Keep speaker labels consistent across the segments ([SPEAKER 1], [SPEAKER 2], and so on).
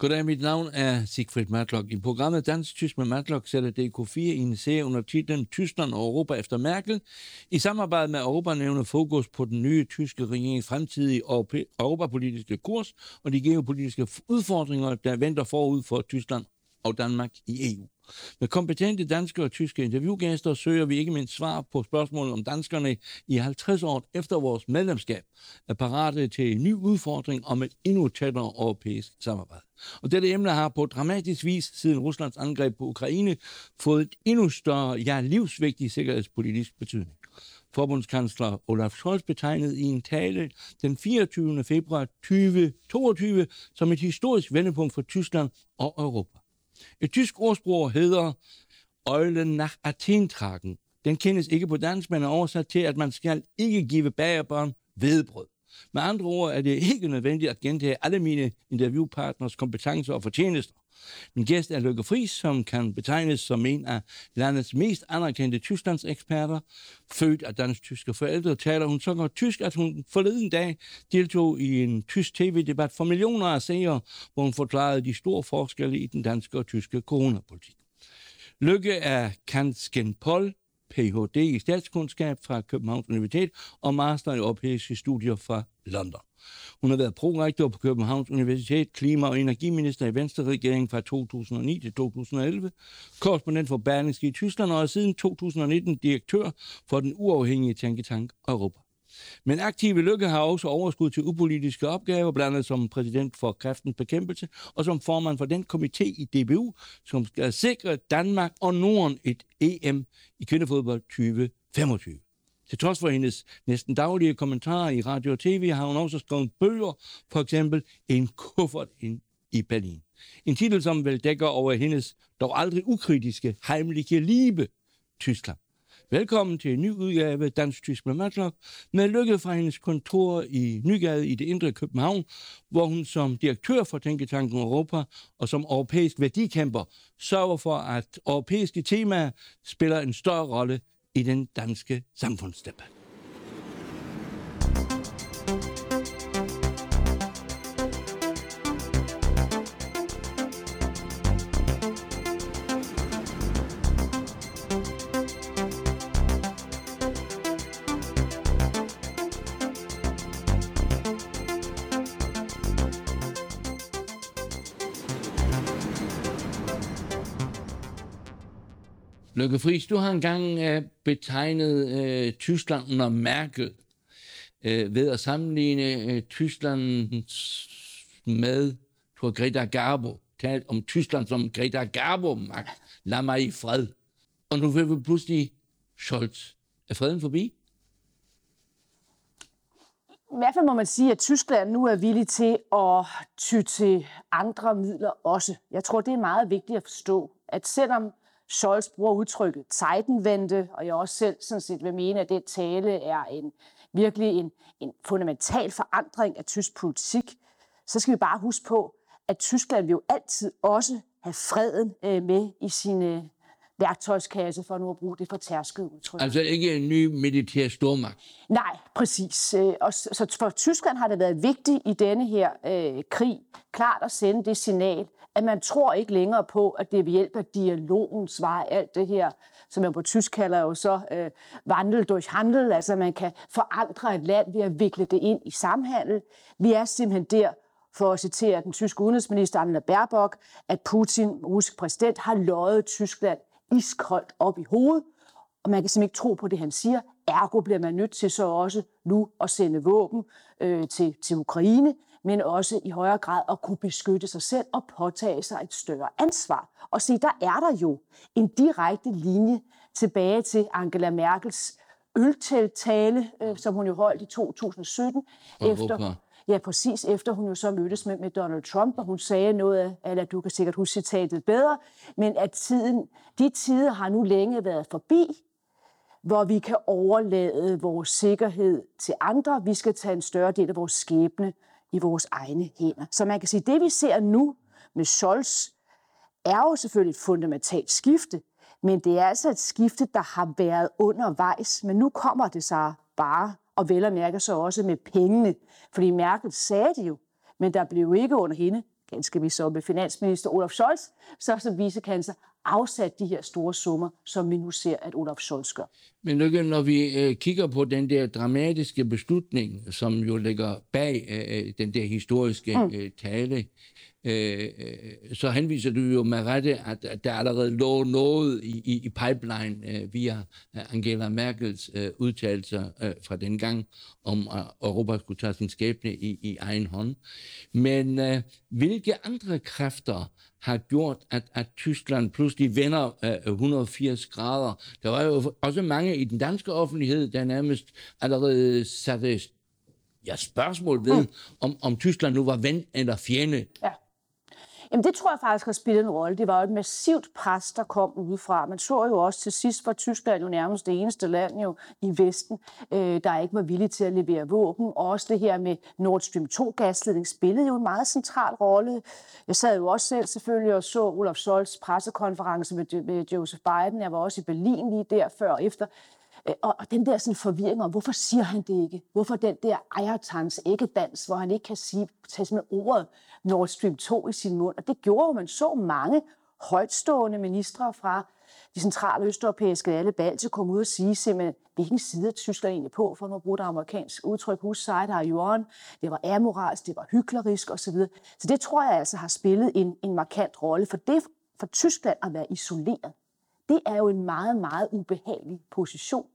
[SPEAKER 1] Goddag, mit navn er Sigfrid Matlock. I programmet Dansk Tysk med Matlock sætter DK4 i en serie under titlen Tyskland og Europa efter Merkel. I samarbejde med Europa nævner fokus på den nye tyske regerings fremtidige europapolitiske kurs og de geopolitiske udfordringer, der venter forud for Tyskland og Danmark i EU. Med kompetente danske og tyske interviewgæster søger vi ikke mindst svar på spørgsmålet om danskerne i 50 år efter vores medlemskab er parate til en ny udfordring om et endnu tættere europæisk samarbejde. Og dette emne har på dramatisk vis siden Ruslands angreb på Ukraine fået et endnu større, ja livsvigtig sikkerhedspolitisk betydning. Forbundskansler Olaf Scholz betegnede i en tale den 24. februar 2022 som et historisk vendepunkt for Tyskland og Europa. Et tysk ordsprog hedder Eulen nach Athen tragen. Den kendes ikke på dansk, men er oversat til, at man skal ikke give bagerbørn vedbrød. Med andre ord er det ikke nødvendigt at gentage alle mine interviewpartners kompetencer og fortjenester. Min gæst er Løkke Friis, som kan betegnes som en af landets mest anerkendte Tysklands eksperter. Født af dansk-tyske forældre taler hun så godt tysk, at hun forleden dag deltog i en tysk tv-debat for millioner af seere, hvor hun forklarede de store forskelle i den danske og tyske coronapolitik. Lykke er Kansken Pol, Ph.D. i statskundskab fra Københavns Universitet og master i europæiske studier fra London. Hun har været prorektor på Københavns Universitet, klima- og energiminister i Venstre-regeringen fra 2009 til 2011, korrespondent for Berlingske i Tyskland og er siden 2019 direktør for den uafhængige tænketank Europa. Men aktive Lykke har også overskud til upolitiske opgaver, blandt andet som præsident for kræftens bekæmpelse og som formand for den komité i DBU, som skal sikre Danmark og Norden et EM i kvindefodbold 2025. Til trods for hendes næsten daglige kommentarer i radio og tv, har hun også skrevet bøger, for eksempel En kuffert ind i Berlin. En titel, som vel dækker over hendes dog aldrig ukritiske, heimliche Liebe, Tyskland. Velkommen til en ny udgave Dansk Tysk med Matlock, med lykke fra hendes kontor i Nygade i det indre København, hvor hun som direktør for Tænketanken Europa og som europæisk værdikæmper sørger for, at europæiske temaer spiller en større rolle i den danske samfundsdebat. Løkke Friis, du har engang øh, betegnet øh, Tyskland under Merkel øh, ved at sammenligne øh, Tyskland med tror, Greta Garbo. Talt om Tyskland som Greta Garbo, Max. Lad mig i fred. Og nu vil vi pludselig Scholz. Er freden forbi?
[SPEAKER 2] I hvert fald må man sige, at Tyskland nu er villig til at ty til andre midler også. Jeg tror, det er meget vigtigt at forstå, at selvom Scholz bruger udtrykket Zeitenwende, og jeg også selv sådan set vil mene, at den tale er en virkelig en, en fundamental forandring af tysk politik, så skal vi bare huske på, at Tyskland vil jo altid også have freden øh, med i sine værktøjskasse, for nu at bruge det for tærsket udtryk.
[SPEAKER 1] Altså ikke en ny militær stormagt?
[SPEAKER 2] Nej, præcis. Øh, og så for Tyskland har det været vigtigt i denne her øh, krig klart at sende det signal, at man tror ikke længere på, at det er ved hjælp af dialogens vej, alt det her, som man på tysk kalder jo så øh, vandel durch handel, altså man kan forandre et land ved at vikle det ind i samhandel. Vi er simpelthen der, for at citere den tyske udenrigsminister Anna Baerbock, at Putin, russisk præsident, har løjet Tyskland iskoldt op i hovedet, og man kan simpelthen ikke tro på det, han siger. Ergo bliver man nødt til så også nu at sende våben øh, til, til Ukraine, men også i højere grad at kunne beskytte sig selv og påtage sig et større ansvar. Og se, der er der jo en direkte linje tilbage til Angela Merkels ølteltale, øh, som hun jo holdt i 2017, efter, Ja, præcis efter hun jo så mødtes med, med Donald Trump, og hun sagde noget eller du kan sikkert huske citatet bedre, men at tiden, de tider har nu længe været forbi, hvor vi kan overlade vores sikkerhed til andre. Vi skal tage en større del af vores skæbne i vores egne hænder. Så man kan sige, at det vi ser nu med Scholz, er jo selvfølgelig et fundamentalt skifte, men det er altså et skifte, der har været undervejs, men nu kommer det så bare og vel at mærke så også med pengene. Fordi Merkel sagde det jo, men der blev ikke under hende ganske vist så med finansminister Olaf Scholz, så som vicekansler, afsat de her store summer, som vi nu ser, at Olaf Scholz gør.
[SPEAKER 1] Men når vi øh, kigger på den der dramatiske beslutning, som jo ligger bag øh, den der historiske mm. øh, tale, øh, så henviser du jo med rette, at, at der allerede lå noget i, i, i pipeline øh, via Angela Merkels øh, udtalelser øh, fra den gang, om at Europa skulle tage sin skæbne i, i egen hånd. Men øh, hvilke andre kræfter har gjort, at, at Tyskland pludselig vender øh, 180 grader? Der var jo også mange i den danske offentlighed, der nærmest allerede satte ja, spørgsmål ved, mm. om, om Tyskland nu var ven eller fjende. Ja.
[SPEAKER 2] Jamen det tror jeg faktisk har spillet en rolle. Det var jo et massivt pres, der kom udefra. Man så jo også til sidst, var Tyskland jo nærmest det eneste land jo i Vesten, øh, der ikke var villig til at levere våben. Og også det her med Nord Stream 2-gasledning spillede jo en meget central rolle. Jeg sad jo også selv selvfølgelig og så Olaf Scholz pressekonference med, med Joseph Biden. Jeg var også i Berlin lige der før og efter. Øh, og, og den der sådan forvirring om, hvorfor siger han det ikke? Hvorfor den der ejertans ikke dans, hvor han ikke kan sige, tage sådan ordet Nord Stream 2 i sin mund? Og det gjorde at man så mange højtstående ministre fra de centrale østeuropæiske alle Baltikum ud og sige simpelthen, hvilken side er Tyskland egentlig på, for at bruge det amerikanske udtryk, whose side are you on? Det var amoralsk, det var hyklerisk osv. Så det tror jeg altså har spillet en, en markant rolle, for det for Tyskland at være isoleret det er jo en meget, meget ubehagelig position.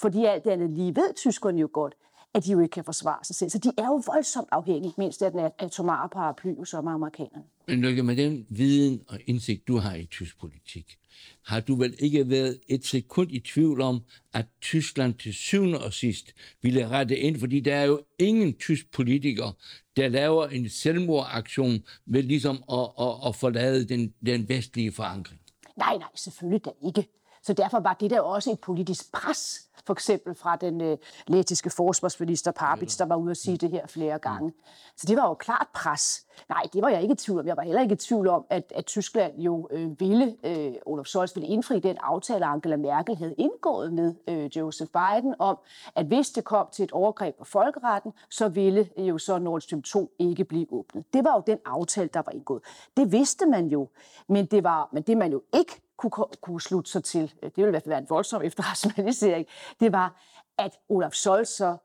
[SPEAKER 2] Fordi alt det andet lige ved tyskerne jo godt, at de jo ikke kan forsvare sig selv. Så de er jo voldsomt afhængige, mindst af den atomare paraply, som amerikanerne.
[SPEAKER 1] Men Lykke, med den viden og indsigt, du har i tysk politik, har du vel ikke været et sekund i tvivl om, at Tyskland til syvende og sidst ville rette ind, fordi der er jo ingen tysk politiker, der laver en selvmordaktion ved ligesom at, at, at forlade den, den vestlige forankring.
[SPEAKER 2] Nej, nej, selvfølgelig da ikke. Så derfor var det der også et politisk pres, for eksempel fra den øh, lettiske forsvarsminister Parbits, der var ude at sige det her flere gange. Så det var jo klart pres. Nej, det var jeg ikke i tvivl om. Jeg var heller ikke i tvivl om, at, at Tyskland jo øh, ville, øh, Olaf Scholz ville indfri den aftale, Angela Merkel havde indgået med øh, Joseph Biden om, at hvis det kom til et overgreb på folkeretten, så ville øh, jo så Nord Stream 2 ikke blive åbnet. Det var jo den aftale, der var indgået. Det vidste man jo, men det, var, men det man jo ikke kunne, kunne slutte sig til, øh, det ville i hvert fald være en voldsom efterrationalisering, det var, at Olaf Scholz så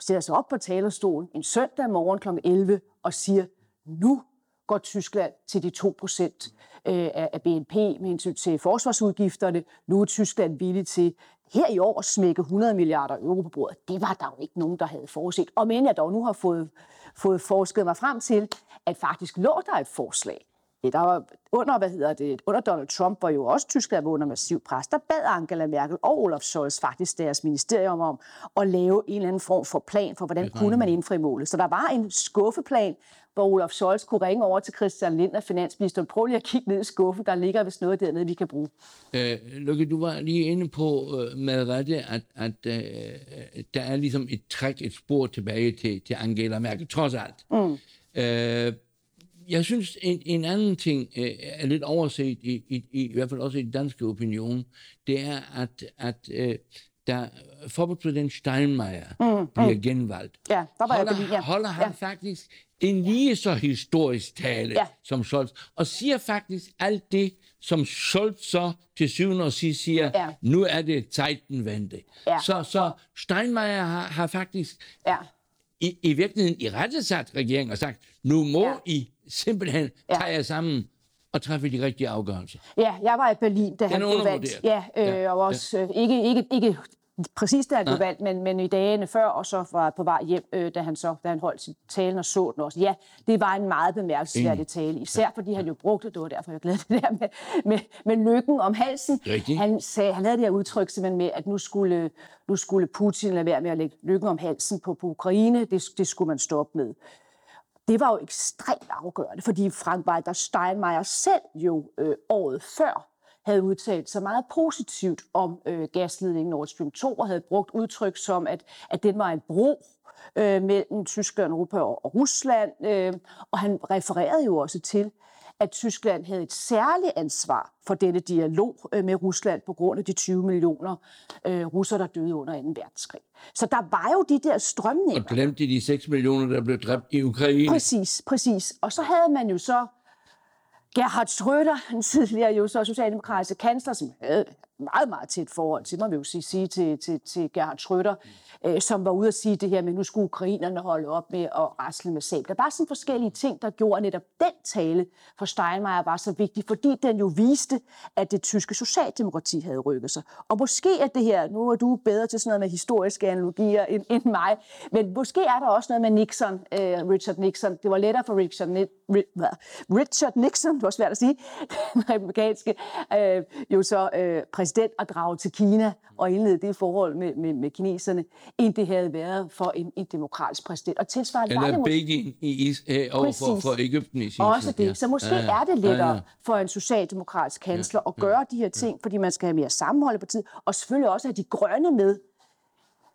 [SPEAKER 2] sætter sig op på talerstolen en søndag morgen kl. 11 og siger, nu går Tyskland til de 2% øh, af BNP med hensyn til forsvarsudgifterne. Nu er Tyskland villig til her i år at smække 100 milliarder euro på bordet. Det var der jo ikke nogen, der havde forudset. Og men jeg dog nu har fået, fået forsket mig frem til, at faktisk lå der et forslag der var under, hvad hedder det, under Donald Trump, var jo også Tyskland var under massiv pres, der bad Angela Merkel og Olaf Scholz faktisk deres ministerium om at lave en eller anden form for plan for, hvordan kunne man indfri målet. Så der var en skuffeplan, hvor Olaf Scholz kunne ringe over til Christian Lind og finansministeren. Prøv lige at kigge ned i skuffen, der ligger vist noget dernede, vi kan bruge.
[SPEAKER 1] Øh, Lukke, du var lige inde på øh, med rette, at, at øh, der er ligesom et træk, et spor tilbage til, til Angela Merkel, trods alt. Mm. Øh, jeg synes, en, en anden ting øh, er lidt overset, i, i, i, i hvert fald også i den danske opinion, det er, at, at øh, da forbundspræsident Steinmeier mm, mm. bliver genvalgt,
[SPEAKER 2] ja, der var
[SPEAKER 1] holder,
[SPEAKER 2] jeg ja.
[SPEAKER 1] holder han ja. faktisk en lige så historisk tale ja. som Scholz, og siger faktisk alt det, som Scholz så til syvende og sidst siger, ja. nu er det Zeitenwende. Ja. Så, så Steinmeier har, har faktisk ja. I, i virkeligheden i rettesat regeringen og sagt, nu må ja. I simpelthen ja. tage jer sammen og træffe de rigtige afgørelser.
[SPEAKER 2] Ja, jeg var i Berlin, da han blev valgt. Ja, øh, ja, og også ja. øh, ikke, ikke, ikke præcis da han blev valgt, men, men i dagene før, og så var på vej hjem, øh, da, han så, da han holdt sin tale og så den også. Ja, det var en meget bemærkelsesværdig tale, især fordi han jo brugte, det var derfor, jeg glædede det der med, med, med lykken om halsen.
[SPEAKER 1] Rigtig.
[SPEAKER 2] Han, sagde, han havde det her udtryk simpelthen med, at nu skulle, nu skulle Putin lade være med at lægge lykken om halsen på, på Ukraine. Det, det skulle man stoppe med det var jo ekstremt afgørende, fordi Frank Walter Steinmeier selv jo øh, året før havde udtalt sig meget positivt om øh, gasledningen Nord Stream 2 og havde brugt udtryk som, at, at den var en bro øh, mellem Tyskland, Europa og, Rusland. Øh, og han refererede jo også til, at Tyskland havde et særligt ansvar for denne dialog øh, med Rusland på grund af de 20 millioner øh, russere, der døde under 2. verdenskrig. Så der var jo de der strømninger.
[SPEAKER 1] Og glemte de 6 millioner, der blev dræbt i Ukraine.
[SPEAKER 2] Præcis, præcis. Og så havde man jo så Gerhard Schröder, en tidligere jo så socialdemokratiske kansler, som havde meget, meget tæt forhold til, må vi jo sige, sige til, til, til Gerhard Schröder, øh, som var ude at sige det her med, nu skulle ukrainerne holde op med at rasle med sabler. Der var sådan forskellige ting, der gjorde netop den tale for Steinmeier var så vigtig, fordi den jo viste, at det tyske socialdemokrati havde rykket sig. Og måske er det her, nu er du bedre til sådan noget med historiske analogier end, end mig, men måske er der også noget med Nixon, øh, Richard Nixon. Det var lettere for Richard, Richard Nixon, det var svært at sige, den republikanske, øh, jo så øh, præsident at drage til Kina og indlede det forhold med, med, med kineserne, end det havde været for en, en demokratisk præsident. Og tilsvarende
[SPEAKER 1] Eller
[SPEAKER 2] var det
[SPEAKER 1] Begin i, øh, over for, for Ægypten i sin
[SPEAKER 2] Også det. Så måske
[SPEAKER 1] Ja, ja.
[SPEAKER 2] er det lettere
[SPEAKER 1] Ja, ja.
[SPEAKER 2] for en socialdemokratisk kansler at gøre de her ting, fordi man skal have mere sammenhold på tid, og selvfølgelig også have de grønne med,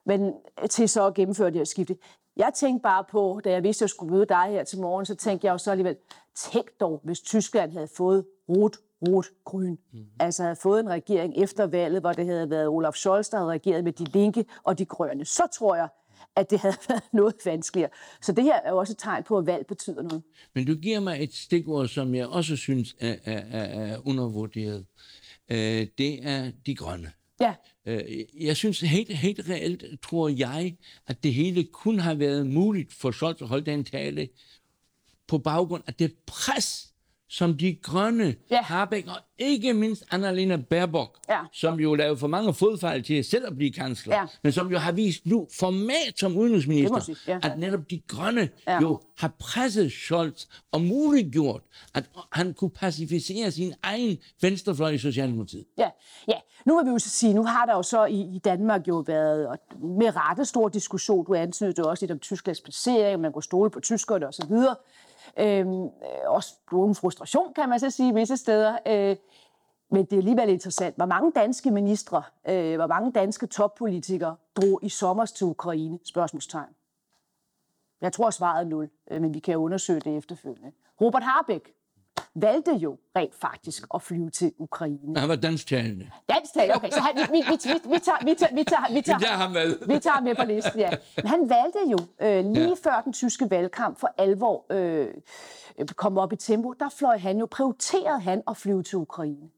[SPEAKER 2] men til så at gennemføre det her skifte. Jeg tænkte bare på, da jeg vidste, at jeg skulle møde dig her til morgen, så tænkte jeg jo så alligevel, tænk dog, hvis Tyskland havde fået rot, rot, grøn. Mm. Altså havde fået en regering efter valget, hvor det havde været Olaf Scholz, der havde regeret med de linke og de grønne. Så tror jeg, at det havde været noget vanskeligere. Så det her er jo også et tegn på, at valg betyder noget.
[SPEAKER 1] Men du giver mig et stikord, som jeg også synes er, er, er, er undervurderet. Øh, det er de grønne.
[SPEAKER 2] Ja,
[SPEAKER 1] Øh, Jeg synes helt, helt reelt, tror jeg, at det hele kun har været muligt for Scholz at holde den tale på baggrund af det pres, som de grønne,
[SPEAKER 2] Ja.
[SPEAKER 1] Habeck og ikke mindst Annalena Baerbock,
[SPEAKER 2] Ja.
[SPEAKER 1] som jo lavede for mange fodfejl til selv at blive kansler,
[SPEAKER 2] Ja.
[SPEAKER 1] men som jo har vist nu format som
[SPEAKER 2] må
[SPEAKER 1] udenrigsminister,
[SPEAKER 2] sige, ja.
[SPEAKER 1] at netop de grønne
[SPEAKER 2] Ja.
[SPEAKER 1] jo har presset Scholz og muliggjort, at han kunne pacificere sin egen venstrefløj i Socialdemokratiet.
[SPEAKER 2] Ja, ja. Nu vil vi jo så sige, nu har der jo så i, i Danmark jo været og med rette stor diskussion. Du antydede også lidt om Tysklands placering, man kunne stole på tyskerne osv. Øhm, øh, også nogen frustration, kan man så sige, visse steder. Øh, men det er alligevel interessant. Hvor mange danske ministre, øh, hvor mange danske toppolitikere drog i sommer til Ukraine? Spørgsmålstegn. Jeg tror, svaret er nul, øh, men vi kan undersøge det efterfølgende. Robert Harbeck valgte jo rent faktisk at flyve til Ukraine.
[SPEAKER 1] Han var dansktalende.
[SPEAKER 2] Dansk tale, okay. Så han, vi, vi, vi, vi, tager, vi, tager, vi, tager, vi, tager,
[SPEAKER 1] Vi tager ham med.
[SPEAKER 2] vi tager ham med på listen, ja. Men han valgte jo øh, lige ja. før den tyske valgkamp for alvor øh, øh, kom op i tempo, der fløj han jo, prioriterede han at flyve til Ukraine.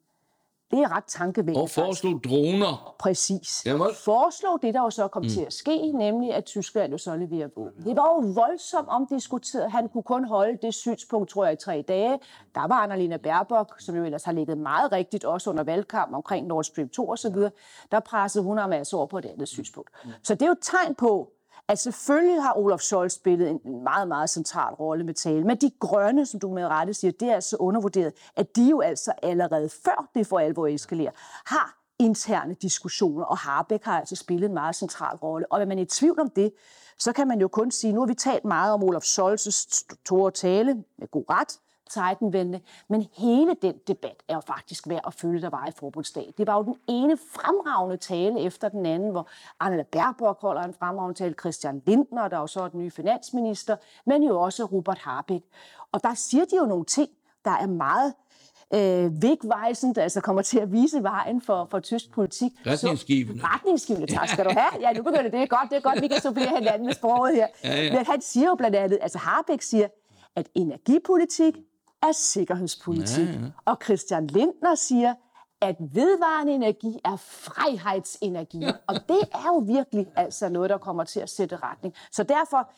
[SPEAKER 2] Det er ret tankevækkende.
[SPEAKER 1] Og foreslog droner.
[SPEAKER 2] Præcis.
[SPEAKER 1] Jamen.
[SPEAKER 2] Foreslog det, der jo så kom mm. til at ske, nemlig at Tyskland jo så leverer våben. Det var jo voldsomt omdiskuteret. Han kunne kun holde det synspunkt, tror jeg, i tre dage. Der var Annalena Baerbock, som jo ellers har ligget meget rigtigt, også under valgkamp omkring Nord Stream 2 og så videre. Der pressede hun ham altså over på et andet synspunkt. Så det er jo et tegn på, at selvfølgelig har Olaf Scholz spillet en en meget, meget central rolle med tale. Men de grønne, som du med rette siger, det er altså undervurderet, at de jo altså allerede før det for alvor eskalerer, har interne diskussioner, og Harbeck har altså spillet en meget central rolle. Og er man i tvivl om det, så kan man jo kun sige, nu har vi talt meget om Olaf Scholz' store tale, med god ret, Zeitenwende, men hele den debat er jo faktisk værd at følge, der var i forbundsdag. Det var jo den ene fremragende tale efter den anden, hvor Annela Baerbock holder en fremragende tale, Christian Lindner, der er jo så den nye finansminister, men jo også Robert Harbeck. Og der siger de jo nogle ting, der er meget øh, vigvejsende, altså kommer til at vise vejen for, for tysk politik.
[SPEAKER 1] Retningsgivende.
[SPEAKER 2] Så, retningsgivende, tak skal du have. Ja, nu begynder det. Det er godt, det er godt, vi kan supplere hinanden med sproget her.
[SPEAKER 1] Ja, ja.
[SPEAKER 2] Men han siger jo blandt andet, altså Harbeck siger, at energipolitik er sikkerhedspolitik.
[SPEAKER 1] Ja, ja.
[SPEAKER 2] Og Christian Lindner siger, at vedvarende energi er frihedsenergi. Og det er jo virkelig altså noget, der kommer til at sætte retning. Så derfor,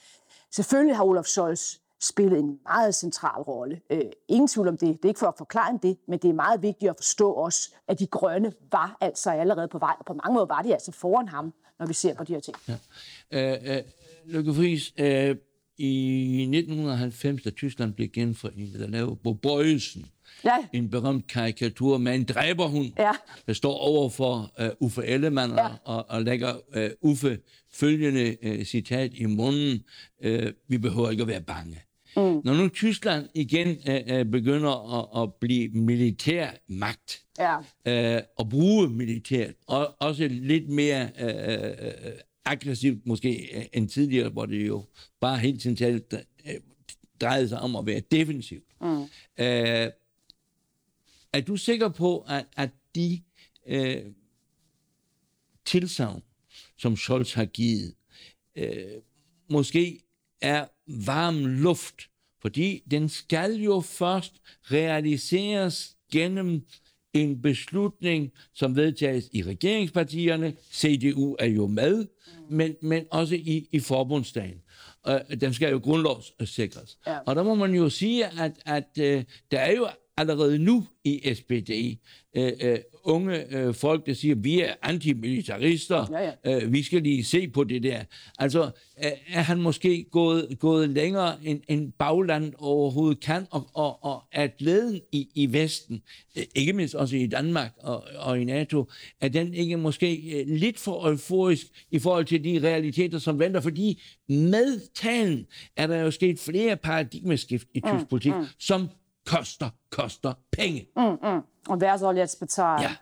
[SPEAKER 2] selvfølgelig har Olaf Scholz spillet en meget central rolle. Øh, ingen tvivl om det. Det er ikke for at forklare en det, men det er meget vigtigt at forstå også, at de grønne var altså allerede på vej. Og på mange måder var de altså foran ham, når vi ser på de her ting.
[SPEAKER 1] Øh, øh, Lykke Friis, øh, i 1990, da Tyskland blev genforenet, der lavede Bo Bøjesen
[SPEAKER 2] Ja,
[SPEAKER 1] en berømt karikatur med en dræberhund,
[SPEAKER 2] Ja.
[SPEAKER 1] der står over for uh, Uffe Ellemann
[SPEAKER 2] Ja.
[SPEAKER 1] og, og, og lægger uh, Uffe følgende uh, citat i munden, uh, vi behøver ikke at være bange. Mm. Når nu Tyskland igen uh, uh, begynder at, at blive militær magt,
[SPEAKER 2] ja.
[SPEAKER 1] øh, at bruge militært, og også lidt mere øh, øh, aggressivt måske øh, end tidligere, hvor det jo bare helt tiden talte øh, drejede sig om at være defensiv. Mm. Øh, er du sikker på, at, at de øh, tilsavn, som Scholz har givet, øh, måske er varm luft, fordi den skal jo først realiseres gennem en beslutning, som vedtages i regeringspartierne. CDU er jo med, men, men også i, i forbundsdagen. Og den skal jo grundlovssikres. Ja. Og der må man jo sige, at, at uh, der er jo allerede nu i SPD øh, øh, unge uh, folk, der siger, vi er antimilitarister, ja, ja. Uh, vi skal lige se på det der. Altså, uh, er han måske gået, gået længere end, end bagland overhovedet kan, og, og, og at glæden i, i Vesten, uh, ikke mindst også i Danmark og, og i NATO, er den ikke måske uh, lidt for euforisk i forhold til de realiteter, som venter, fordi med talen er der jo sket flere paradigmeskift i tysk mm, politik, mm. som koster, koster penge.
[SPEAKER 2] Mm, mm. Og wer soll jetzt bezahlen? Ja.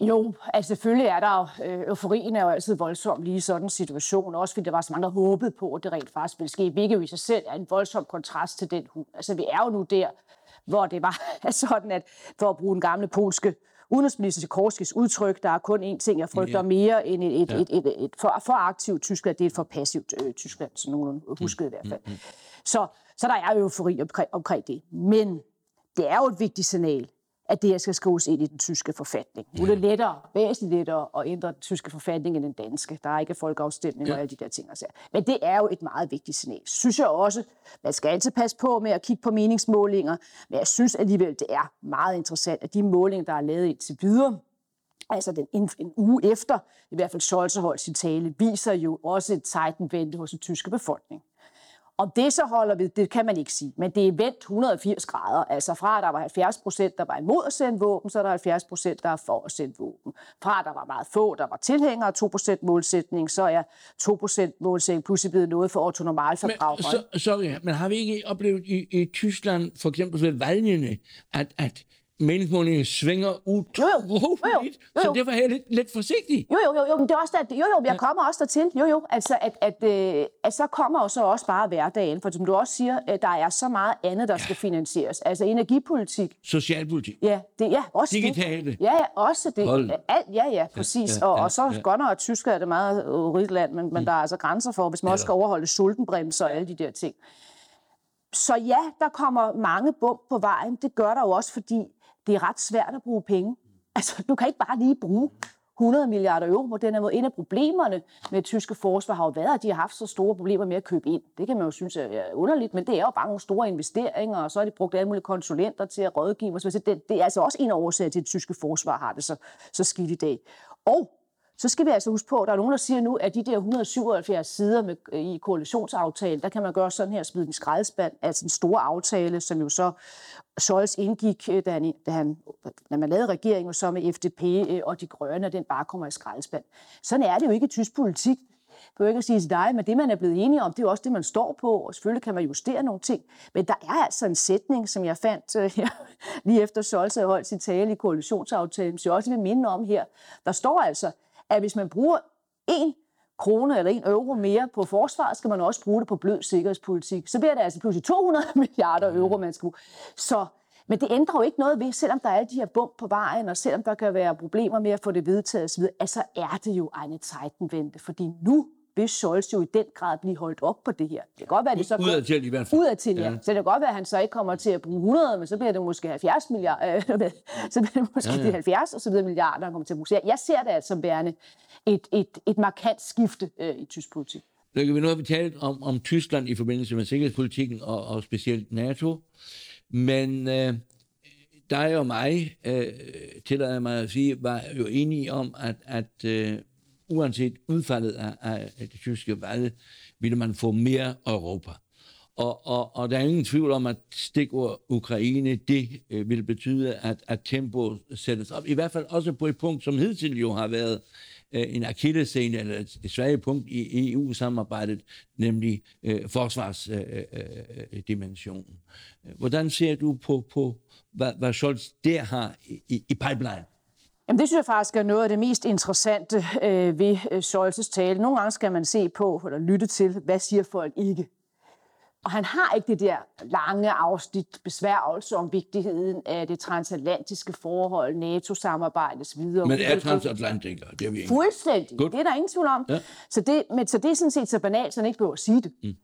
[SPEAKER 2] Jo, altså selvfølgelig er der jo, øh, euforien er jo altid voldsom lige i sådan en situation, også fordi der var så mange, der håbede på, at det rent faktisk ville ske, hvilket jo i sig selv er en voldsom kontrast til den hund. Altså vi er jo nu der, hvor det var sådan, at for at bruge den gamle polske udenrigsminister Sikorskis udtryk, der er kun én ting, jeg frygter ja. mere end et, et, ja. et, et, et, et for, for aktivt Tyskland, det er et for passivt øh, Tyskland, så nogen huskede i hvert fald. Mm, mm. Så, så der er eufori omkring, omkring det. Men det er jo et vigtigt signal, at det her skal skrives ind i den tyske forfatning. Nu er det lettere, væsentligt lettere at ændre den tyske forfatning end den danske. Der er ikke folkeafstemning ja. og alle de der ting. Altså. Men det er jo et meget vigtigt signal. Synes jeg også, man skal altid passe på med at kigge på meningsmålinger, men jeg synes alligevel, det er meget interessant, at de målinger, der er lavet indtil videre, altså den, en, en uge efter, i hvert fald Scholz holdt sin tale, viser jo også et Zeitenwende hos den tyske befolkning. Om det så holder ved, det kan man ikke sige. Men det er vendt 180 grader. Altså fra, at der var 70 procent, der var imod at sende våben, så er der 70 procent, der er for at sende våben. Fra, at der var meget få, der var tilhængere af 2 procent målsætning, så er 2 procent målsætning pludselig blevet noget for Otto for
[SPEAKER 1] Men, så, sorry, men har vi ikke oplevet i, i Tyskland, for eksempel ved valgene, at, at meningsmålingen svinger utroligt, så derfor er jeg lidt, lidt forsigtig.
[SPEAKER 2] Jo, jo, jo, jo, men det er også der, jo, jo, jeg kommer også dertil. Jo, jo, altså, at, at, øh, at så kommer jo så også bare hverdagen, for som du også siger, at der er så meget andet, der skal finansieres. Altså energipolitik.
[SPEAKER 1] Socialpolitik.
[SPEAKER 2] Ja, det, ja også
[SPEAKER 1] Digitale.
[SPEAKER 2] Det. Ja, ja, også det. Hold. Alt, ja, ja, præcis. Ja, ja, og, og så ja. godt nok, at Tyskland er det meget rigt land, men, men mm. der er altså grænser for, hvis man ja. også skal overholde sultenbremser og alle de der ting. Så ja, der kommer mange bump på vejen. Det gør der jo også, fordi det er ret svært at bruge penge. Altså, du kan ikke bare lige bruge 100 milliarder euro på den her måde. En af problemerne med det tyske forsvar har jo været, at de har haft så store problemer med at købe ind. Det kan man jo synes er underligt, men det er jo bare nogle store investeringer, og så har de brugt alle mulige konsulenter til at rådgive. Så det, det er altså også en af årsager til, at det tyske forsvar har det så, så skidt i dag. Og så skal vi altså huske på, at der er nogen, der siger nu, at de der 177 sider med, øh, i koalitionsaftalen, der kan man gøre sådan her, smide den skraldespand, altså en stor aftale, som jo så Scholz indgik, øh, da, han, da, han, da man lavede regeringen, så med FDP øh, og de grønne, og den bare kommer i skraldespand. Sådan er det jo ikke i tysk politik. Jeg behøver ikke at sige til dig, men det, man er blevet enige om, det er også det, man står på, og selvfølgelig kan man justere nogle ting. Men der er altså en sætning, som jeg fandt uh, her, lige efter Scholz havde holdt sin tale i koalitionsaftalen, som jeg også vil minde om her. Der står altså, at hvis man bruger en krone eller en euro mere på forsvaret, skal man også bruge det på blød sikkerhedspolitik. Så bliver det altså pludselig 200 milliarder euro, man skal Så, men det ændrer jo ikke noget ved, selvom der er alle de her bump på vejen, og selvom der kan være problemer med at få det vedtaget osv., altså er det jo eine Zeitenwende, fordi nu vil Scholz jo i den grad blive holdt op på det her. Det kan godt være, at det så...
[SPEAKER 1] Udad til i hvert fald.
[SPEAKER 2] Udad til, ja. ja. Så det kan godt være, at han så ikke kommer til at bruge 100, men så bliver det måske 70 milliarder, øh, så bliver det måske ja, ja. de 70 og så videre milliarder, han kommer til at bruge. Jeg ser det altså som værende et, et, et markant skifte øh, i tysk politik.
[SPEAKER 1] vi nu har vi talt om, om Tyskland i forbindelse med sikkerhedspolitikken og, og specielt NATO, men øh, der er jo mig, øh, tillader mig at sige, var jo enige om, at, at øh, uanset udfaldet af, af det tyske valg, ville man få mere Europa. Og, og, og der er ingen tvivl om, at stikord Ukraine, det øh, vil betyde, at, at tempo sættes op. I hvert fald også på et punkt, som hidtil jo har været øh, en akillescene eller et, et svagt punkt i EU-samarbejdet, nemlig øh, forsvarsdimensionen. Øh, øh, øh Hvordan ser du på, på hvad, hvad Scholz der har i, i pipeline?
[SPEAKER 2] Jamen, det synes jeg faktisk er noget af det mest interessante øh, ved øh, tale. Nogle gange skal man se på eller lytte til, hvad siger folk ikke. Og han har ikke det der lange afsnit besværgelse om vigtigheden af det transatlantiske forhold, NATO-samarbejdets videre.
[SPEAKER 1] Men er transatlantiker, det er vi
[SPEAKER 2] ikke. Fuldstændig, Good. det er der ingen tvivl om. Ja. Så, det, men, så det er sådan set så banalt, så han ikke behøver at sige det. Mm.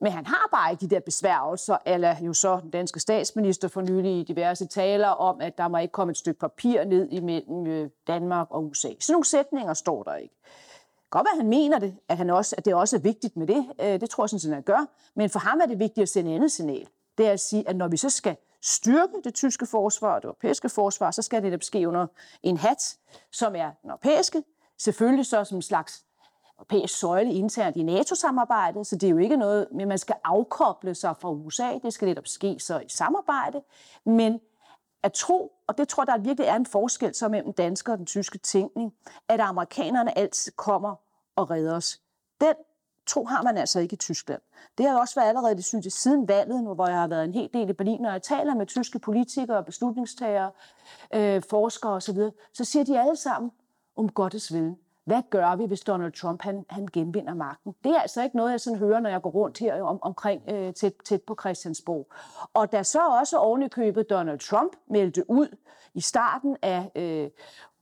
[SPEAKER 2] Men han har bare ikke de der besværgelser, eller jo så den danske statsminister for nylig i diverse taler om, at der må ikke komme et stykke papir ned imellem øh, Danmark og USA. Så nogle sætninger står der ikke. Godt at han mener det, at, han også, at det også er vigtigt med det. Øh, det tror jeg sådan, at han gør. Men for ham er det vigtigt at sende andet signal. Det er at sige, at når vi så skal styrke det tyske forsvar og det europæiske forsvar, så skal det da ske under en hat, som er den europæiske. Selvfølgelig så som en slags europæisk søjle internt i NATO-samarbejdet, så det er jo ikke noget, men man skal afkoble sig fra USA. Det skal netop ske så i samarbejde. Men at tro, og det tror der virkelig er en forskel så mellem dansker og den tyske tænkning, at amerikanerne altid kommer og redder os. Den tro har man altså ikke i Tyskland. Det har også været allerede, det synes jeg, siden valget, hvor jeg har været en hel del i Berlin, når jeg taler med tyske politikere, beslutningstagere, øh, forskere osv., så, så siger de alle sammen om Gottes vilje. Hvad gør vi, hvis Donald Trump han, han genvinder magten? Det er altså ikke noget, jeg sådan hører, når jeg går rundt her om, omkring øh, tæt, tæt på Christiansborg. Og da så også ovenikøbet Donald Trump meldte ud i starten af øh,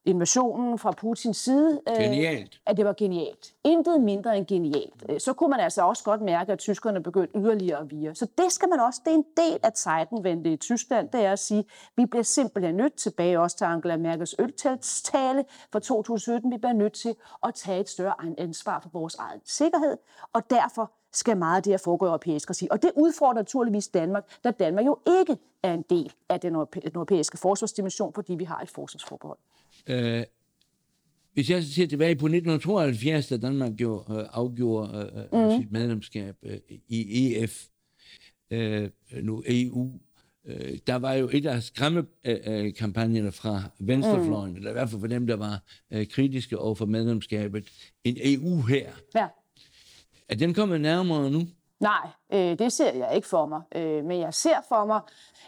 [SPEAKER 2] invasionen fra Putins side.
[SPEAKER 1] Øh, genialt.
[SPEAKER 2] At det var genialt. Intet mindre end genialt. Øh, så kunne man altså også godt mærke, at tyskerne begyndte yderligere at vire. Så det skal man også, det er en del af Zeitenwende i Tyskland, det er at sige, vi bliver simpelthen nødt tilbage også til Angela Merkels øltale fra 2017. Vi bliver nødt til at tage et større ansvar for vores egen sikkerhed, og derfor skal meget af det her foregå europæisk regi. Og det udfordrer naturligvis Danmark, da Danmark jo ikke er en del af den europæiske forsvarsdimension, fordi vi har et forsvarsforbehold.
[SPEAKER 1] Øh, hvis jeg ser tilbage på 1972, da Danmark jo, øh, afgjorde øh, mm. sit medlemskab øh, i EF, øh, nu EU, øh, der var jo et af skræmmekampagnerne fra venstrefløjen, mm. eller i hvert fald for dem, der var øh, kritiske over for medlemskabet, en EU her. Ja. Er den kommet nærmere nu?
[SPEAKER 2] Nej, øh, det ser jeg ikke for mig. Øh, men jeg ser for mig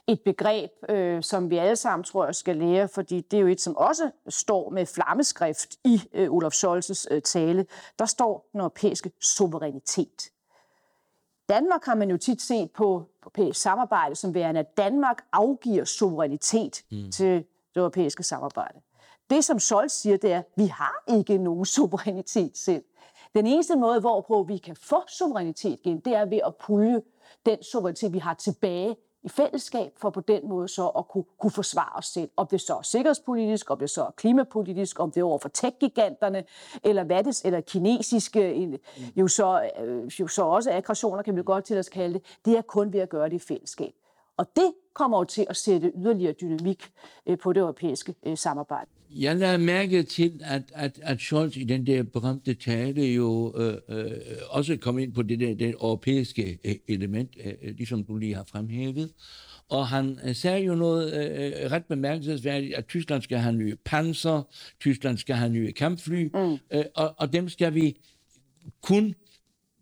[SPEAKER 2] et begreb, øh, som vi alle sammen tror jeg skal lære, fordi det er jo et, som også står med flammeskrift i øh, Olaf Scholz's øh, tale. Der står den europæiske suverænitet. Danmark har man jo tit set på europæisk samarbejde som værende, at Danmark afgiver suverænitet mm. til det europæiske samarbejde. Det, som Scholz siger, det er, at vi har ikke nogen suverænitet selv. Den eneste måde, hvorpå vi kan få suverænitet igen, det er ved at pulje den suverænitet, vi har tilbage i fællesskab, for på den måde så at kunne, kunne forsvare os selv. Om det så er sikkerhedspolitisk, om det så er klimapolitisk, om det er over for tech-giganterne, eller hvad det eller kinesiske, jo så, øh, jo så også aggressioner, kan vi godt til at kalde det. Det er kun ved at gøre det i fællesskab. Og det kommer jo til at sætte yderligere dynamik øh, på det europæiske øh, samarbejde.
[SPEAKER 1] Jeg lader mærke til, at, at, at Scholz i den der berømte tale jo øh, øh, også kom ind på det der det europæiske element, øh, ligesom du lige har fremhævet. Og han sagde jo noget øh, ret bemærkelsesværdigt, at Tyskland skal have nye panser, Tyskland skal have nye kampfly, mm. øh, og, og dem skal vi kun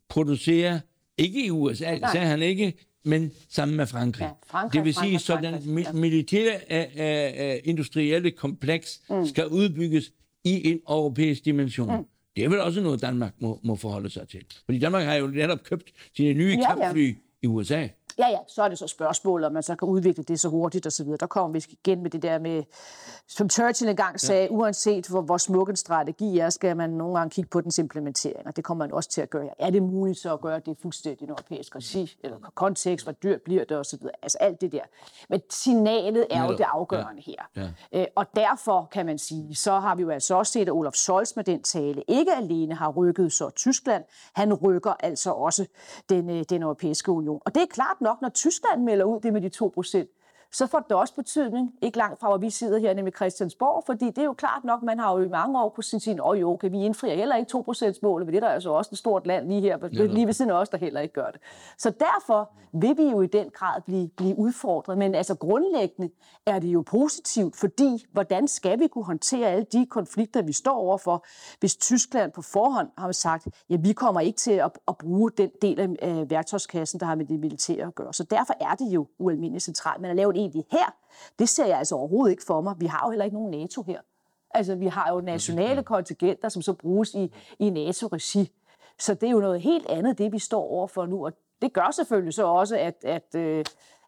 [SPEAKER 1] producere, ikke i USA, Nej. sagde han ikke, men sammen med Frankrig. Ja, Frankrig det vil sige, så den mi- militære uh, uh, industrielle kompleks mm. skal udbygges i en europæisk dimension. Mm. Det er vel også noget, Danmark må, må forholde sig til. Fordi Danmark har jo netop købt sine nye ja, kampfly ja. i USA.
[SPEAKER 2] Ja, ja, så er det så spørgsmål, om man så kan udvikle det så hurtigt og så videre. Der kommer vi igen med det der med, som Churchill engang sagde, ja. uanset hvor, hvor smuk en strategi er, skal man nogle gange kigge på dens implementering, og det kommer man også til at gøre. Er det muligt så at gøre det fuldstændig i europæisk regi, eller kontekst, hvor dyrt bliver det og så videre. Altså alt det der. Men signalet er jo det afgørende ja. her. Ja. Øh, og derfor kan man sige, så har vi jo altså også set, at Olaf Scholz med den tale ikke alene har rykket så Tyskland, han rykker altså også den, øh, den europæiske union. Og det er klart nok, når Tyskland melder ud det med de 2 procent, så får det også betydning, ikke langt fra, hvor vi sidder her, nemlig Christiansborg, fordi det er jo klart nok, man har jo i mange år kunne sige, åh jo, kan vi indfri? Heller ikke 2%-målet, men det er der altså også et stort land lige her, ja, lige ved siden af. os, der heller ikke gør det. Så derfor vil vi jo i den grad blive, blive udfordret, men altså grundlæggende er det jo positivt, fordi hvordan skal vi kunne håndtere alle de konflikter, vi står overfor, hvis Tyskland på forhånd har sagt, ja, vi kommer ikke til at, at bruge den del af værktøjskassen, der har med det militære at gøre. Så derfor er det jo ualmindeligt centralt, men at lave en egentlig her, det ser jeg altså overhovedet ikke for mig. Vi har jo heller ikke nogen NATO her. Altså, vi har jo nationale kontingenter, som så bruges i, i NATO-regi. Så det er jo noget helt andet, det vi står overfor nu, og det gør selvfølgelig så også, at, at, øh,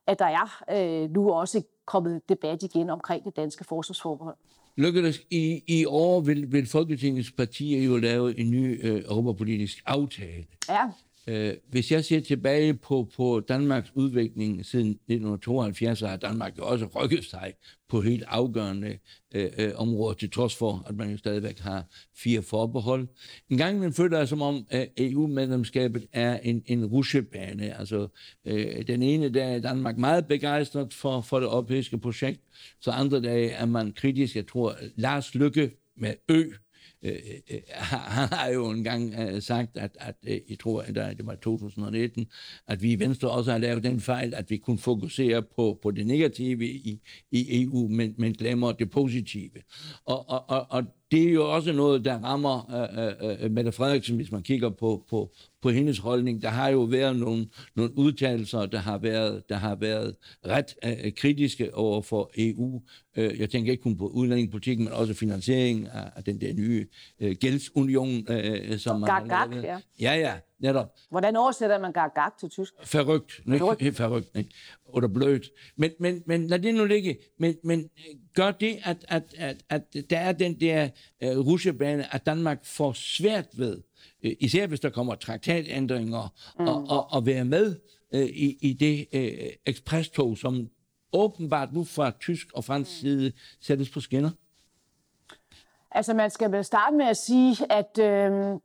[SPEAKER 2] at der er øh, nu også kommet debat igen omkring det danske forsvarsforbehold.
[SPEAKER 1] Lykkedes i, i år vil, vil Folketingets partier jo lave en ny øh, europapolitisk aftale.
[SPEAKER 2] Ja.
[SPEAKER 1] Øh, hvis jeg ser tilbage på, på Danmarks udvikling siden 1972, så har Danmark jo også rykket sig på helt afgørende øh, øh, områder, til trods for, at man jo stadigvæk har fire forbehold. En gang man føler som om, at EU-medlemskabet er en, en rusjebane. Altså, øh, den ene dag er Danmark meget begejstret for, for det europæiske projekt, så andre dage er man kritisk. Jeg tror, Lars Lykke med Ø, øh, øh, øh han har jo engang øh, sagt, at, at øh, jeg tror, at det var 2019, at vi i Venstre også har lavet den fejl, at vi kunne fokusere på, på det negative i, i EU, men, men glemmer det positive. Og, og, og, og det er jo også noget, der rammer øh, øh, Mette Frederiksen, hvis man kigger på, på, på hendes holdning. Der har jo været nogle, nogle udtalelser, der har været, der har været ret øh, kritiske over for EU. Øh, jeg tænker ikke kun på udlændingepolitikken, men også finansiering af, af den der nye øh, gældsunion, øh, som man
[SPEAKER 2] gag, har lavet. Ja.
[SPEAKER 1] ja, ja, netop.
[SPEAKER 2] Hvordan oversætter man gag, gag til tysk?
[SPEAKER 1] Forrygt, ikke? Forrygt, ikke? Eller blødt. Men, men, men lad det nu ligge. Men, men gør det, at, at, at, at der er den der uh, rusjebane, at Danmark får svært ved, uh, især hvis der kommer traktatændringer, mm. og, og, og være med uh, i, i det uh, ekspresstog, som åbenbart nu fra tysk og fransk mm. side sættes på skinner?
[SPEAKER 2] Altså, man skal vel starte med at sige, at øh,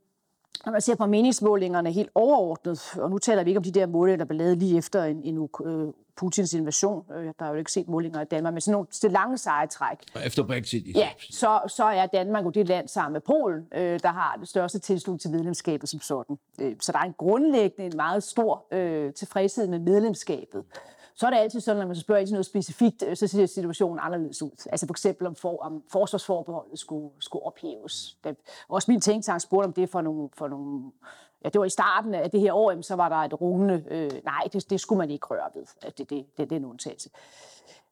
[SPEAKER 2] når man ser på meningsmålingerne helt overordnet, og nu taler vi ikke om de der målinger, der blev lavet lige efter en, en øh, Putins invasion. Øh, der er jo ikke set målinger i Danmark, men sådan nogle det lange seje træk.
[SPEAKER 1] Og efter Brexit?
[SPEAKER 2] Ja, så, så er Danmark jo det land sammen med Polen, øh, der har det største tilslutning til medlemskabet som sådan. Øh, så der er en grundlæggende, en meget stor øh, tilfredshed med medlemskabet så er det altid sådan, at man spørger til noget specifikt, øh, så ser situationen anderledes ud. Altså for eksempel om, for, om forsvarsforbeholdet skulle, skulle ophæves. Der, også min tænktank spurgte om det for nogle, for nogle ja, det var i starten af det her år, så var der et rungende, øh, nej, det, det skulle man ikke røre ved. Altså, det, det, det, det er en undtagelse.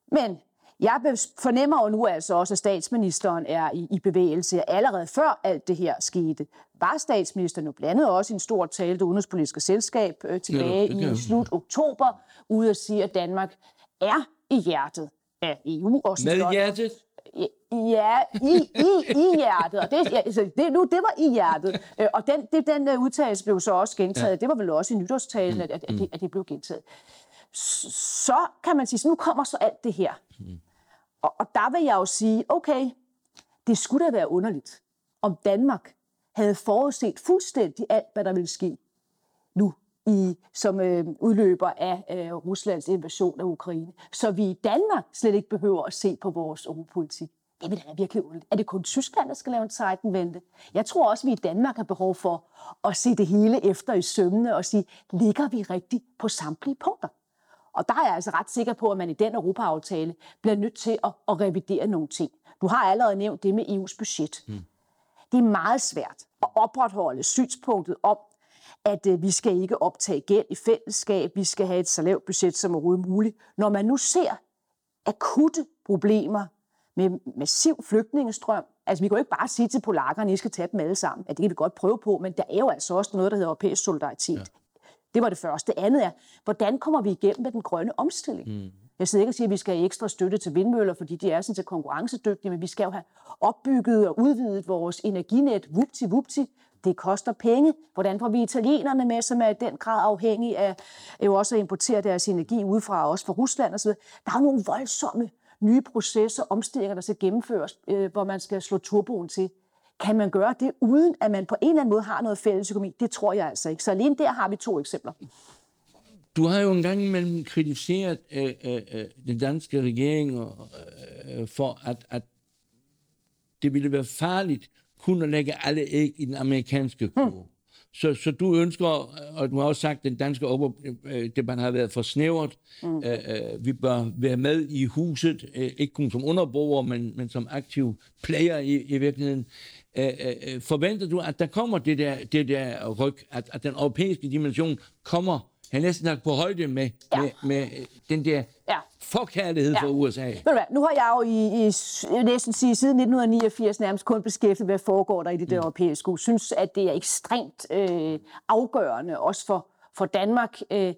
[SPEAKER 2] Men jeg fornemmer jo nu altså også, at statsministeren er i, i bevægelse. Allerede før alt det her skete, var statsministeren jo blandet også i en stor tale det udenrigspolitiske selskab øh, tilbage ja, i slut oktober, ude at sige, at Danmark er i hjertet af EU.
[SPEAKER 1] Også Med hjertet?
[SPEAKER 2] Ja, i, i, i hjertet. Og det, altså, det, nu, det var i hjertet. Øh, og den, det, den uh, udtalelse blev så også gentaget. Ja. Det var vel også i nytårstalen, at, at, at, det, at det blev gentaget. Så kan man sige, så nu kommer så alt det her. Mm. Og, og der vil jeg jo sige, okay, det skulle da være underligt, om Danmark havde forudset fuldstændig alt, hvad der ville ske nu i, som øh, udløber af øh, Ruslands invasion af Ukraine. Så vi i Danmark slet ikke behøver at se på vores europolitik. Det vil da virkelig underligt. Er det kun Tyskland, der skal lave en sejtenvente? Jeg tror også, at vi i Danmark har behov for at se det hele efter i sømmene og sige, ligger vi rigtigt på samtlige punkter? Og der er jeg altså ret sikker på, at man i den Europaaftale bliver nødt til at, at revidere nogle ting. Du har allerede nævnt det med EU's budget. Mm. Det er meget svært at opretholde synspunktet om, at øh, vi skal ikke optage gæld i fællesskab, vi skal have et så lavt budget som overhovedet muligt. Når man nu ser akutte problemer med massiv flygtningestrøm, altså vi kan jo ikke bare sige til polakkerne, at I skal tage dem alle sammen. At det kan vi godt prøve på, men der er jo altså også noget, der hedder europæisk solidaritet. Ja. Det var det første. Det andet er, hvordan kommer vi igennem med den grønne omstilling? Mm. Jeg sidder ikke og siger, at vi skal have ekstra støtte til vindmøller, fordi de er sådan til konkurrencedygtige, men vi skal jo have opbygget og udvidet vores energinet, vupti, vupti. Det koster penge. Hvordan får vi italienerne med, som er i den grad afhængige af jo også at importere deres energi udefra, også fra Rusland osv. Der er nogle voldsomme nye processer, omstillinger, der skal gennemføres, øh, hvor man skal slå turboen til. Kan man gøre det, uden at man på en eller anden måde har noget fælles økonomi? Det tror jeg altså ikke. Så alene der har vi to eksempler.
[SPEAKER 1] Du har jo engang imellem kritiseret øh, øh, øh den danske regering øh, øh, for, at, at det ville være farligt kun at lægge alle æg i den amerikanske kurve. Hmm. Så, så du ønsker, og du har også sagt, at den danske debat har været for snævert. Mm. Øh, øh, vi bør være med i huset, øh, ikke kun som underbrugere, men, men som aktiv player i, i virkeligheden. Øh, øh, forventer du, at der kommer det der, det der ryg, at, at den europæiske dimension kommer han er næsten på højde med, ja. med, med den der ja. Forkærlighed ja. for USA. Ved
[SPEAKER 2] du hvad, nu har jeg jo i, i næsten sige, siden 1989 nærmest kun beskæftiget, hvad foregår der i det der mm. europæiske. Jeg synes, at det er ekstremt øh, afgørende, også for, for Danmark. Øh,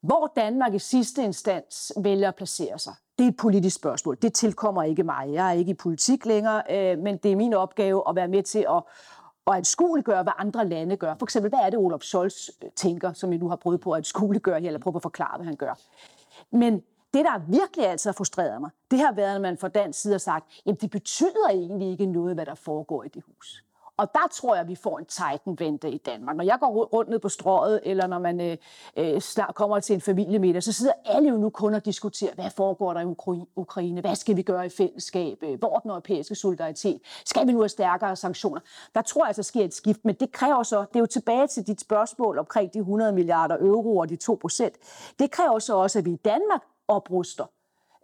[SPEAKER 2] hvor Danmark i sidste instans vælger at placere sig, det er et politisk spørgsmål. Det tilkommer ikke mig. Jeg er ikke i politik længere, øh, men det er min opgave at være med til at, at anskueliggøre, hvad andre lande gør. For eksempel, hvad er det, Olaf Scholz øh, tænker, som vi nu har prøvet på at anskueliggøre her, eller prøve at forklare, hvad han gør. Men det, der virkelig altså har frustreret mig, det har været, at man fra dansk side har sagt, at det betyder egentlig ikke noget, hvad der foregår i det hus. Og der tror jeg, at vi får en titanvente i Danmark. Når jeg går rundt ned på strået, eller når man øh, øh, snart kommer til en familiemiddag, så sidder alle jo nu kun og diskuterer, hvad foregår der i Ukraine? Hvad skal vi gøre i fællesskab? Øh, hvor den europæiske solidaritet? Skal vi nu have stærkere sanktioner? Der tror jeg altså sker et skift, men det kræver så, det er jo tilbage til dit spørgsmål omkring de 100 milliarder euro og de 2 procent. Det kræver så også, at vi i Danmark opruster.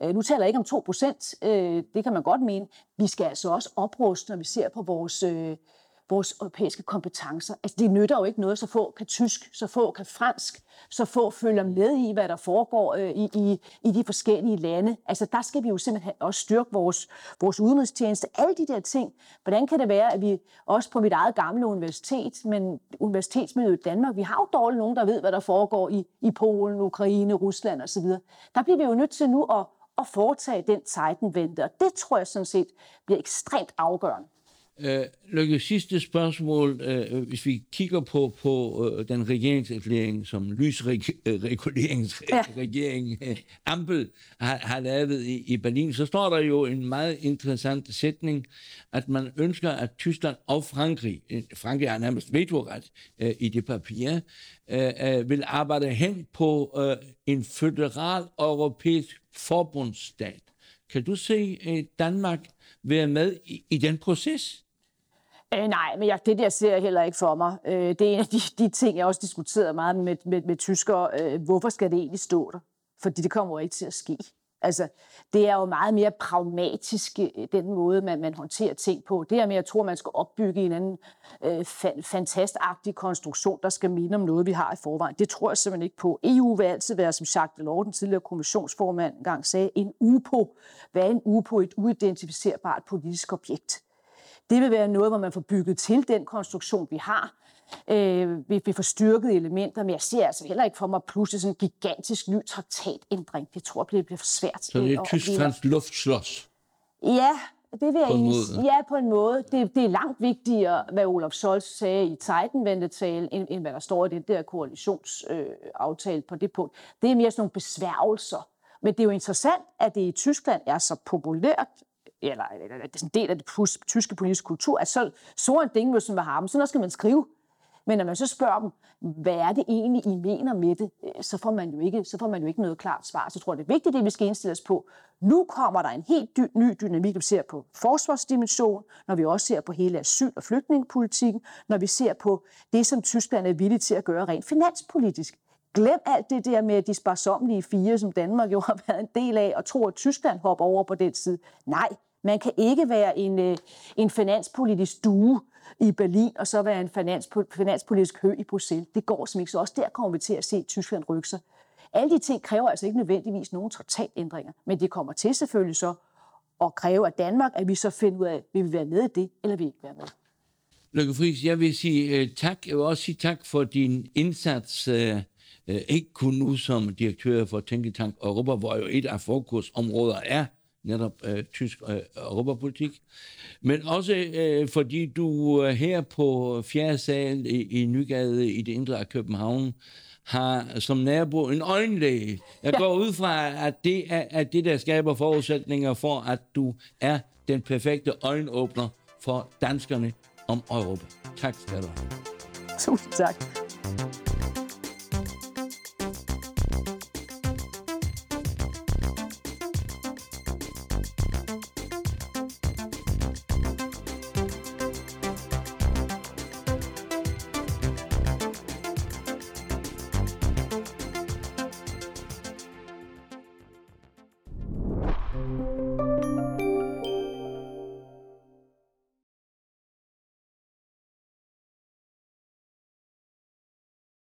[SPEAKER 2] Øh, nu taler jeg ikke om 2 procent, øh, det kan man godt mene. Vi skal altså også opruste, når vi ser på vores øh, vores europæiske kompetencer. Altså, det nytter jo ikke noget, så få kan tysk, så få kan fransk, så få følger med i, hvad der foregår øh, i, i, i de forskellige lande. Altså, der skal vi jo simpelthen også styrke vores, vores udenrigstjeneste. Alle de der ting. Hvordan kan det være, at vi også på mit eget gamle universitet, men universitetsmiljøet i Danmark, vi har jo dårligt nogen, der ved, hvad der foregår i, i Polen, Ukraine, Rusland osv. Der bliver vi jo nødt til nu at, at foretage den Titan-vente, og det tror jeg sådan set bliver ekstremt afgørende.
[SPEAKER 1] Øh, Lykke, sidste spørgsmål. Øh, hvis vi kigger på, på øh, den regeringserklæring, som lysregeringsregering ja. øh, Ampel har, har lavet i, i Berlin, så står der jo en meget interessant sætning, at man ønsker, at Tyskland og Frankrig, øh, Frankrig har nærmest vetoret øh, i det papir, øh, øh, vil arbejde hen på øh, en federal europæisk forbundsstat. Kan du se øh, Danmark være med i, i den proces?
[SPEAKER 2] Øh, nej, men jeg, det der ser jeg heller ikke for mig. Øh, det er en af de, de ting, jeg også diskuterede meget med, med, med tyskere. Øh, hvorfor skal det egentlig stå der? Fordi det kommer jo ikke til at ske. Altså, det er jo meget mere pragmatisk, øh, den måde, man, man håndterer ting på. Det er med, at jeg tror, man skal opbygge en anden øh, fa- fantastagtig konstruktion, der skal minde om noget, vi har i forvejen. Det tror jeg simpelthen ikke på. EU vil altid være, som Jacques Delors, den tidligere kommissionsformand, engang sagde, en UPO. Hvad er en UPO? Et uidentificerbart politisk objekt. Det vil være noget, hvor man får bygget til den konstruktion, vi har. Øh, vi, vi får styrket elementer, men jeg ser altså heller ikke for mig pludselig sådan en gigantisk ny traktatændring. Det tror jeg bliver for svært.
[SPEAKER 1] Så det er Tysklands luftslås?
[SPEAKER 2] Ja, det vil jeg egentlig Ja, på en måde. Det, det er langt vigtigere, hvad Olaf Scholz sagde i Titan-vendetalen, end, end hvad der står i den der koalitionsaftale øh, på det punkt. Det er mere sådan nogle besværgelser. Men det er jo interessant, at det i Tyskland er så populært eller, eller, eller det er en del af det tyske politiske kultur, at så, så en ding müssen wir haben, så skal man skrive. Men når man så spørger dem, hvad er det egentlig, I mener med det, øh, så får man jo ikke, så får man jo ikke noget klart svar. Så jeg tror det er vigtigt, det vi skal indstille os på. Nu kommer der en helt dy- ny dynamik, når vi ser på forsvarsdimension, når vi også ser på hele asyl- og flygtningepolitikken, når vi ser på det, som Tyskland er villig til at gøre rent finanspolitisk. Glem alt det der med de sparsomlige fire, som Danmark jo har været en del af, og tro, at Tyskland hopper over på den side. Nej, man kan ikke være en, øh, en finanspolitisk due i Berlin, og så være en finanspolitisk hø i Bruxelles. Det går som ikke. Så også der kommer vi til at se Tyskland rykke sig. Alle de ting kræver altså ikke nødvendigvis nogen traktatændringer, men det kommer til selvfølgelig så at kræve af Danmark, at vi så finder ud af, vil vi være med i det, eller vil vi ikke være med.
[SPEAKER 1] Lykke Friis, jeg vil sige uh, tak. Jeg vil også sige tak for din indsats, uh, uh, ikke kun nu som direktør for Tænketank Europa, hvor jo et af fokusområder er netop øh, tysk øh, europapolitik, men også øh, fordi du øh, her på fjerde sal i, i Nygade i det indre af København har som nabo en øjenlæge. Jeg ja. går ud fra, at det er at det, der skaber forudsætninger for, at du er den perfekte øjenåbner for danskerne om Europa. Tak skal du have.
[SPEAKER 2] Tusind tak.